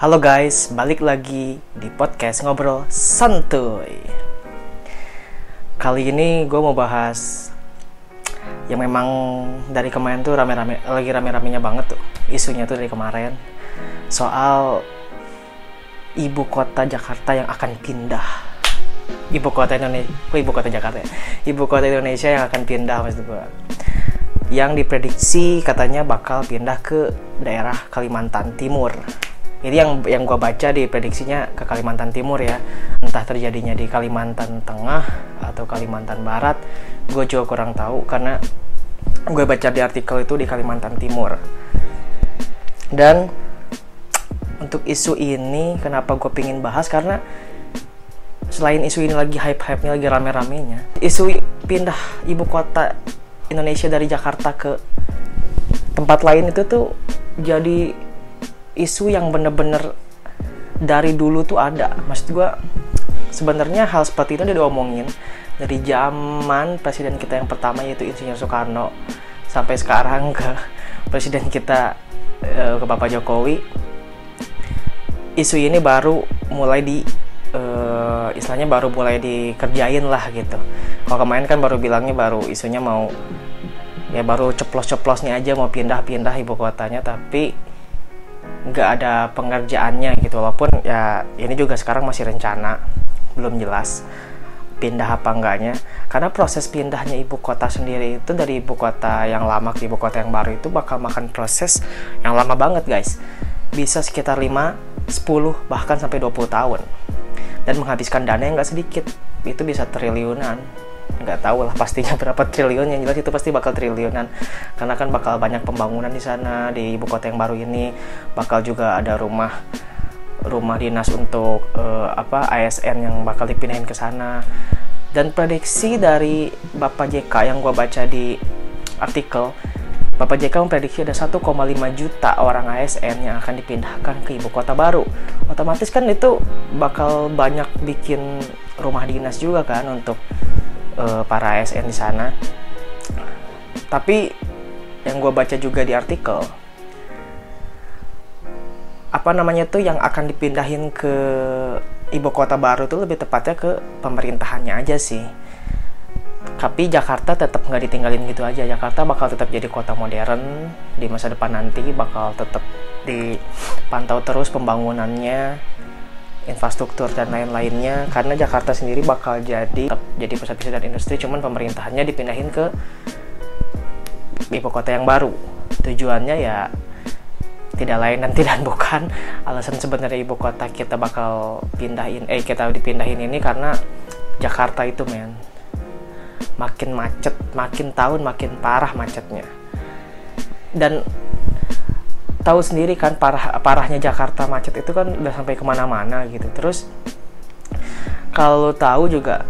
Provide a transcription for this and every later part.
Halo guys, balik lagi di podcast Ngobrol Santuy. Kali ini gue mau bahas yang memang dari kemarin tuh rame-rame lagi rame-ramenya banget tuh isunya tuh dari kemarin soal ibu kota Jakarta yang akan pindah. Ibu kota Indonesia, kok ibu kota Jakarta ya? Ibu kota Indonesia yang akan pindah maksud gue. Yang diprediksi katanya bakal pindah ke daerah Kalimantan Timur ini yang yang gue baca di prediksinya ke Kalimantan Timur ya. Entah terjadinya di Kalimantan Tengah atau Kalimantan Barat gue juga kurang tahu karena gue baca di artikel itu di Kalimantan Timur. Dan untuk isu ini kenapa gue pingin bahas? Karena selain isu ini lagi hype-hype-nya lagi rame-ramenya isu pindah ibu kota Indonesia dari Jakarta ke tempat lain itu tuh jadi isu yang bener-bener dari dulu tuh ada. Maksud gue sebenarnya hal seperti itu udah diomongin dari zaman presiden kita yang pertama yaitu Insinyur Soekarno sampai sekarang ke presiden kita uh, ke Bapak Jokowi. Isu ini baru mulai di uh, istilahnya baru mulai dikerjain lah gitu. Kalau kemarin kan baru bilangnya baru isunya mau ya baru ceplos-ceplosnya aja mau pindah-pindah ibu kotanya. Tapi nggak ada pengerjaannya gitu. Walaupun ya ini juga sekarang masih rencana belum jelas pindah apa enggaknya. Karena proses pindahnya ibu kota sendiri itu dari ibu kota yang lama ke ibu kota yang baru itu bakal makan proses yang lama banget guys. Bisa sekitar 5, 10 bahkan sampai 20 tahun. Dan menghabiskan dana yang nggak sedikit itu bisa triliunan nggak tahu lah pastinya berapa triliun yang jelas itu pasti bakal triliunan. Karena kan bakal banyak pembangunan di sana di ibu kota yang baru ini. Bakal juga ada rumah rumah dinas untuk uh, apa ASN yang bakal dipindahin ke sana. Dan prediksi dari Bapak JK yang gue baca di artikel Bapak JK memprediksi ada 1,5 juta orang ASN yang akan dipindahkan ke ibu kota baru. Otomatis kan itu bakal banyak bikin rumah dinas juga kan untuk uh, para ASN di sana. Tapi yang gue baca juga di artikel, apa namanya tuh yang akan dipindahin ke ibu kota baru tuh lebih tepatnya ke pemerintahannya aja sih. Tapi Jakarta tetap nggak ditinggalin gitu aja. Jakarta bakal tetap jadi kota modern di masa depan nanti, bakal tetap dipantau terus pembangunannya, infrastruktur dan lain-lainnya karena Jakarta sendiri bakal jadi jadi pusat bisnis dan industri cuman pemerintahannya dipindahin ke ibu kota yang baru. Tujuannya ya tidak lain dan tidak bukan alasan sebenarnya ibu kota kita bakal pindahin eh kita dipindahin ini karena Jakarta itu men makin macet makin tahun makin parah macetnya. Dan tahu sendiri kan parah parahnya Jakarta macet itu kan udah sampai ke mana-mana gitu. Terus kalau tahu juga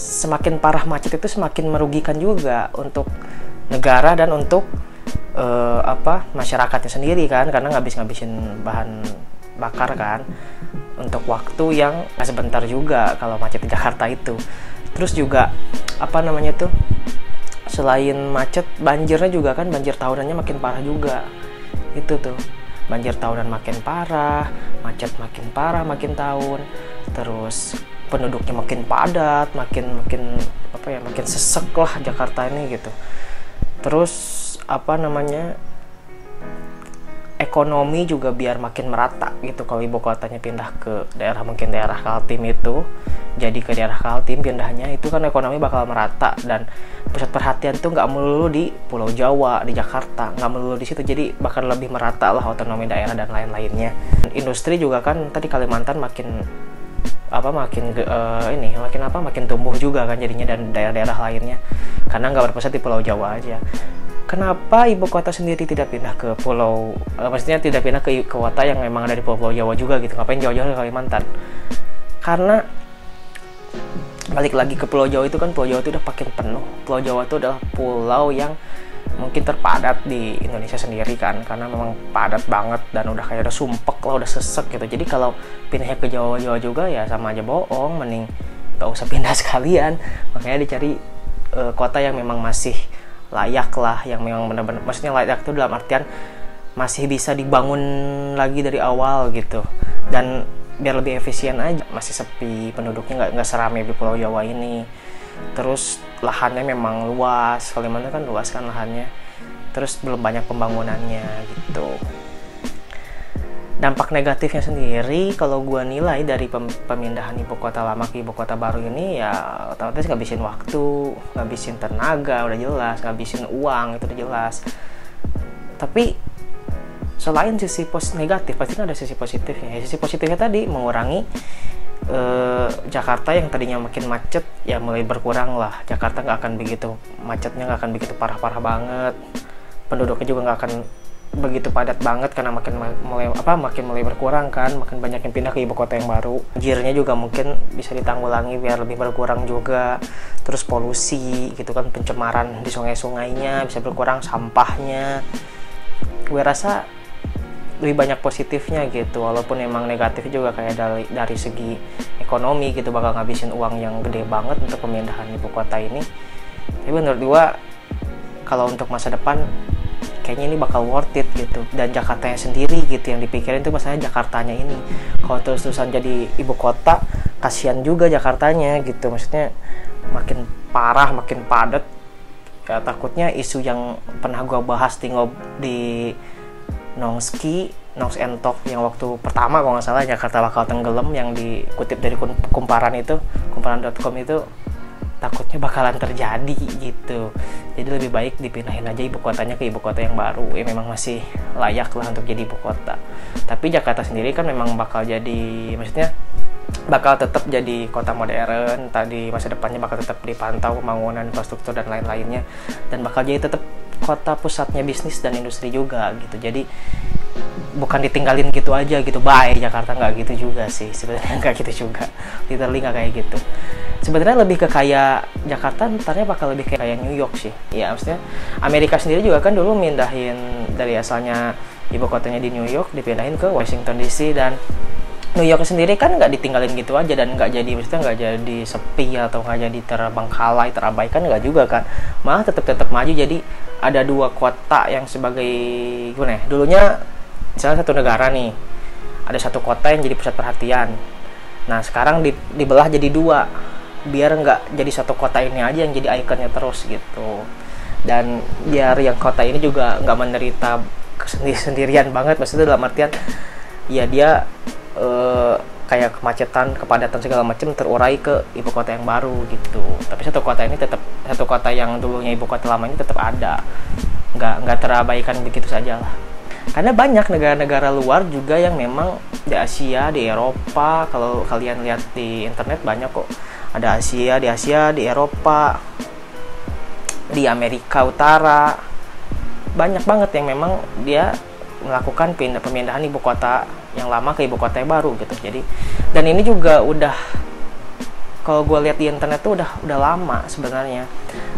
semakin parah macet itu semakin merugikan juga untuk negara dan untuk uh, apa masyarakatnya sendiri kan karena ngabis-ngabisin bahan bakar kan untuk waktu yang sebentar juga kalau macet di Jakarta itu. Terus juga apa namanya tuh selain macet banjirnya juga kan banjir tahunannya makin parah juga itu tuh. Banjir tahunan makin parah macet makin parah makin tahun. Terus penduduknya makin padat makin makin apa ya makin sesek lah Jakarta ini gitu. Terus apa namanya ekonomi juga biar makin merata gitu. Kalau ibu kotanya pindah ke daerah mungkin daerah Kaltim itu jadi ke daerah Kaltim pindahnya itu kan ekonomi bakal merata. Dan pusat perhatian tuh nggak melulu di Pulau Jawa di Jakarta nggak melulu di situ. Jadi bakal lebih merata lah otonomi daerah dan lain-lainnya. Industri juga kan tadi Kalimantan makin apa makin uh, ini makin apa makin tumbuh juga kan jadinya dan daerah-daerah lainnya. Karena nggak berpusat di Pulau Jawa aja kenapa ibu kota sendiri tidak pindah ke pulau uh, maksudnya tidak pindah ke, kota yang memang ada di pulau, Jawa juga gitu? Ngapain jauh-jauh ke Kalimantan? Karena balik lagi ke Pulau Jawa itu kan Pulau Jawa itu udah pakai penuh. Pulau Jawa itu adalah pulau yang mungkin terpadat di Indonesia sendiri kan karena memang padat banget dan udah kayak udah sumpek lah udah sesek gitu. Jadi kalau pindahnya ke Jawa Jawa juga ya sama aja bohong mending gak usah pindah sekalian. Makanya dicari uh, kota yang memang masih layak lah yang memang benar-benar maksudnya layak itu dalam artian masih bisa dibangun lagi dari awal gitu. Dan biar lebih efisien aja masih sepi penduduknya nggak nggak seramai di Pulau Jawa ini. Terus lahannya memang luas Kalimantan kan luas kan lahannya. Terus belum banyak pembangunannya gitu dampak negatifnya sendiri kalau gue nilai dari pemindahan ibu kota lama ke ibu kota baru ini ya otomatis ngabisin waktu ngabisin tenaga udah jelas ngabisin uang itu udah jelas. Tapi selain sisi pos negatif pasti kan ada sisi positifnya. Ya, sisi positifnya tadi mengurangi eh, Jakarta yang tadinya makin macet ya mulai berkurang lah. Jakarta nggak akan begitu macetnya nggak akan begitu parah-parah banget. Penduduknya juga nggak akan begitu padat banget karena makin mulai apa makin mulai berkurang kan makin banyak yang pindah ke ibu kota yang baru. Banjirnya juga mungkin bisa ditanggulangi biar lebih berkurang juga. Terus polusi gitu kan pencemaran di sungai-sungainya bisa berkurang sampahnya. Gue rasa lebih banyak positifnya gitu walaupun emang negatif juga kayak dari dari segi ekonomi gitu bakal ngabisin uang yang gede banget untuk pemindahan ibu kota ini. Tapi menurut gue kalau untuk masa depan kayaknya ini bakal worth it gitu. Dan Jakarta yang sendiri gitu yang dipikirin tuh masalahnya Jakartanya ini. Kalau terus-terusan jadi ibu kota kasihan juga Jakartanya gitu. Maksudnya makin parah makin padat. Ya takutnya isu yang pernah gue bahas di ngob di Nongski Nongs Entok yang waktu pertama kalau nggak salah Jakarta bakal tenggelam yang dikutip dari kumparan itu kumparan.com itu takutnya bakalan terjadi gitu. Jadi lebih baik dipindahin aja ibu kotanya ke ibu kota yang baru. Ya memang masih layak lah untuk jadi ibu kota. Tapi Jakarta sendiri kan memang bakal jadi maksudnya bakal tetap jadi kota modern. Tadi masa depannya bakal tetap dipantau pembangunan infrastruktur dan lain-lainnya. Dan bakal jadi tetap kota pusatnya bisnis dan industri juga gitu. Jadi bukan ditinggalin gitu aja gitu. Bye Jakarta nggak gitu juga sih. Sebenarnya nggak gitu juga. Literally nggak kayak gitu sebenarnya lebih ke kayak Jakarta ntarnya bakal lebih kayak New York sih. Ya maksudnya Amerika sendiri juga kan dulu mindahin dari asalnya ibu kotanya di New York dipindahin ke Washington DC dan New York sendiri kan nggak ditinggalin gitu aja dan nggak jadi maksudnya nggak jadi sepi atau nggak jadi terbengkalai terabaikan nggak juga kan. Malah tetap tetap maju. Jadi ada dua kota yang sebagai gimana ya dulunya misalnya satu negara nih ada satu kota yang jadi pusat perhatian. Nah sekarang di, dibelah jadi dua biar nggak jadi satu kota ini aja yang jadi ikonnya terus gitu. Dan biar yang kota ini juga nggak menderita sendiri sendirian banget maksudnya dalam artian ya dia eh, kayak kemacetan kepadatan segala macam terurai ke ibu kota yang baru gitu. Tapi satu kota ini tetap satu kota yang dulunya ibu kota lama ini tetap ada. Nggak nggak terabaikan begitu saja lah. Karena banyak negara-negara luar juga yang memang di Asia di Eropa kalau kalian lihat di internet banyak kok ada Asia di Asia di Eropa di Amerika Utara. Banyak banget yang memang dia melakukan pindah pemindahan ibu kota yang lama ke ibu kota yang baru gitu. Jadi dan ini juga udah kalau gue lihat di internet tuh udah udah lama sebenarnya.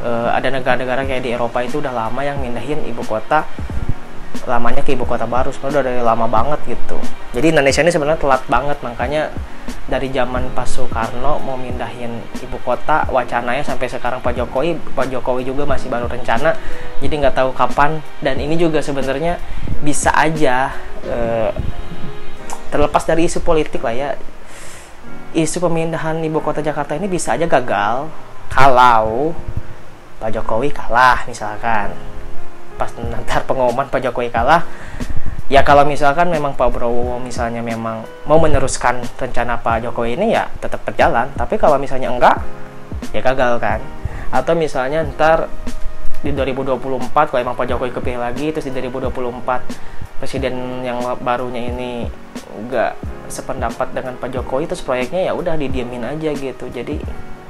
E, ada negara-negara kayak di Eropa itu udah lama yang mindahin ibu kota lamanya ke ibu kota baru sebenarnya udah lama banget gitu. Jadi Indonesia ini sebenarnya telat banget makanya dari zaman Pak Soekarno mau mindahin ibu kota wacananya sampai sekarang Pak Jokowi Pak Jokowi juga masih baru rencana jadi nggak tahu kapan. Dan ini juga sebenarnya bisa aja eh, terlepas dari isu politik lah ya isu pemindahan ibu kota Jakarta ini bisa aja gagal kalau Pak Jokowi kalah misalkan pas nanti pengumuman Pak Jokowi kalah ya kalau misalkan memang Pak Prabowo misalnya memang mau meneruskan rencana Pak Jokowi ini ya tetap berjalan. Tapi kalau misalnya enggak ya gagal kan? Atau misalnya ntar di 2024 kalau emang Pak Jokowi kepilih lagi terus di 2024 presiden yang barunya ini enggak sependapat dengan Pak Jokowi terus proyeknya ya udah didiemin aja gitu. Jadi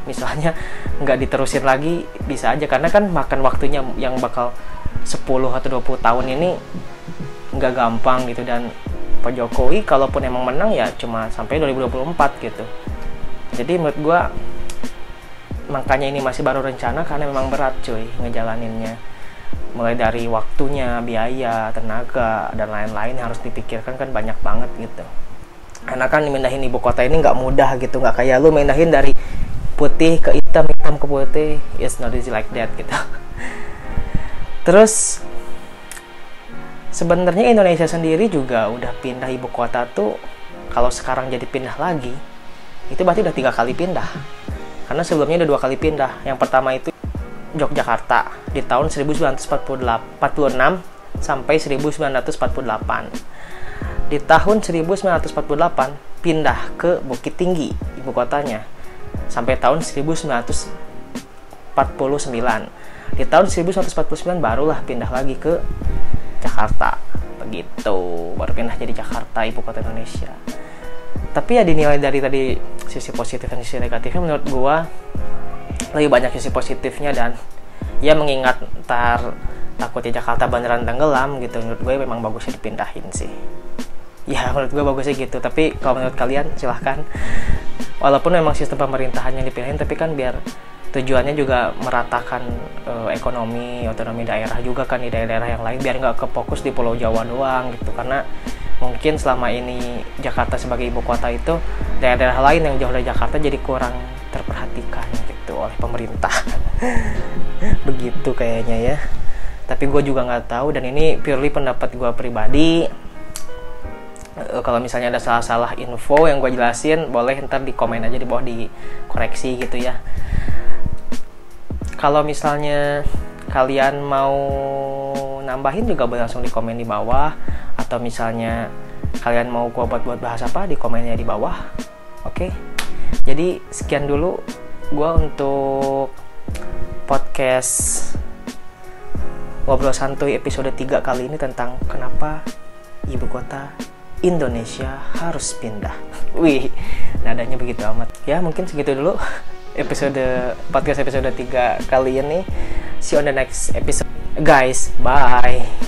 misalnya nggak diterusin lagi bisa aja. Karena kan makan waktunya yang bakal 10 atau 20 tahun ini nggak gampang gitu. Dan Pak Jokowi kalaupun emang menang ya cuma sampai 2024 gitu. Jadi menurut gue makanya ini masih baru rencana karena memang berat cuy ngejalaninnya. Mulai dari waktunya biaya tenaga dan lain-lain harus dipikirkan kan banyak banget gitu. Karena kan mindahin ibu kota ini nggak mudah gitu nggak kayak lu mindahin dari putih ke hitam hitam ke putih. It's not easy like that gitu terus sebenarnya Indonesia sendiri juga udah pindah ibu kota tuh kalau sekarang jadi pindah lagi itu berarti udah tiga kali pindah. Karena sebelumnya udah dua kali pindah. Yang pertama itu Yogyakarta di tahun 1946 sampai 1948 di tahun 1948 pindah ke Bukit Tinggi ibu kotanya sampai tahun 1949 di tahun 1949 barulah pindah lagi ke Jakarta. Begitu baru pindah jadi Jakarta ibu kota Indonesia. Tapi ya dinilai dari tadi sisi positif dan sisi negatifnya menurut gua lebih banyak sisi positifnya dan ya mengingat ntar takutnya Jakarta beneran tenggelam gitu menurut gue memang bagusnya dipindahin sih. Ya menurut gue bagusnya gitu tapi kalau menurut kalian silahkan. Walaupun memang sistem pemerintahannya dipindahin tapi kan biar tujuannya juga meratakan uh, ekonomi otonomi daerah juga kan di daerah-daerah yang lain biar nggak kefokus di Pulau Jawa doang gitu. Karena mungkin selama ini Jakarta sebagai ibu kota itu daerah-daerah lain yang jauh dari Jakarta jadi kurang terperhatikan gitu oleh pemerintah. Begitu kayaknya ya. Tapi gue juga nggak tahu dan ini purely pendapat gue pribadi. Uh, kalau misalnya ada salah-salah info yang gue jelasin boleh ntar di komen aja di bawah di koreksi gitu ya kalau misalnya kalian mau nambahin juga boleh langsung di komen di bawah atau misalnya kalian mau gue buat buat bahas apa di komennya di bawah oke okay? jadi sekian dulu gue untuk podcast ngobrol santuy episode 3 kali ini tentang kenapa ibu kota Indonesia harus pindah. Wih, nadanya begitu amat. Ya, mungkin segitu dulu episode podcast episode 3 kali ini. See you on the next episode. Guys, bye.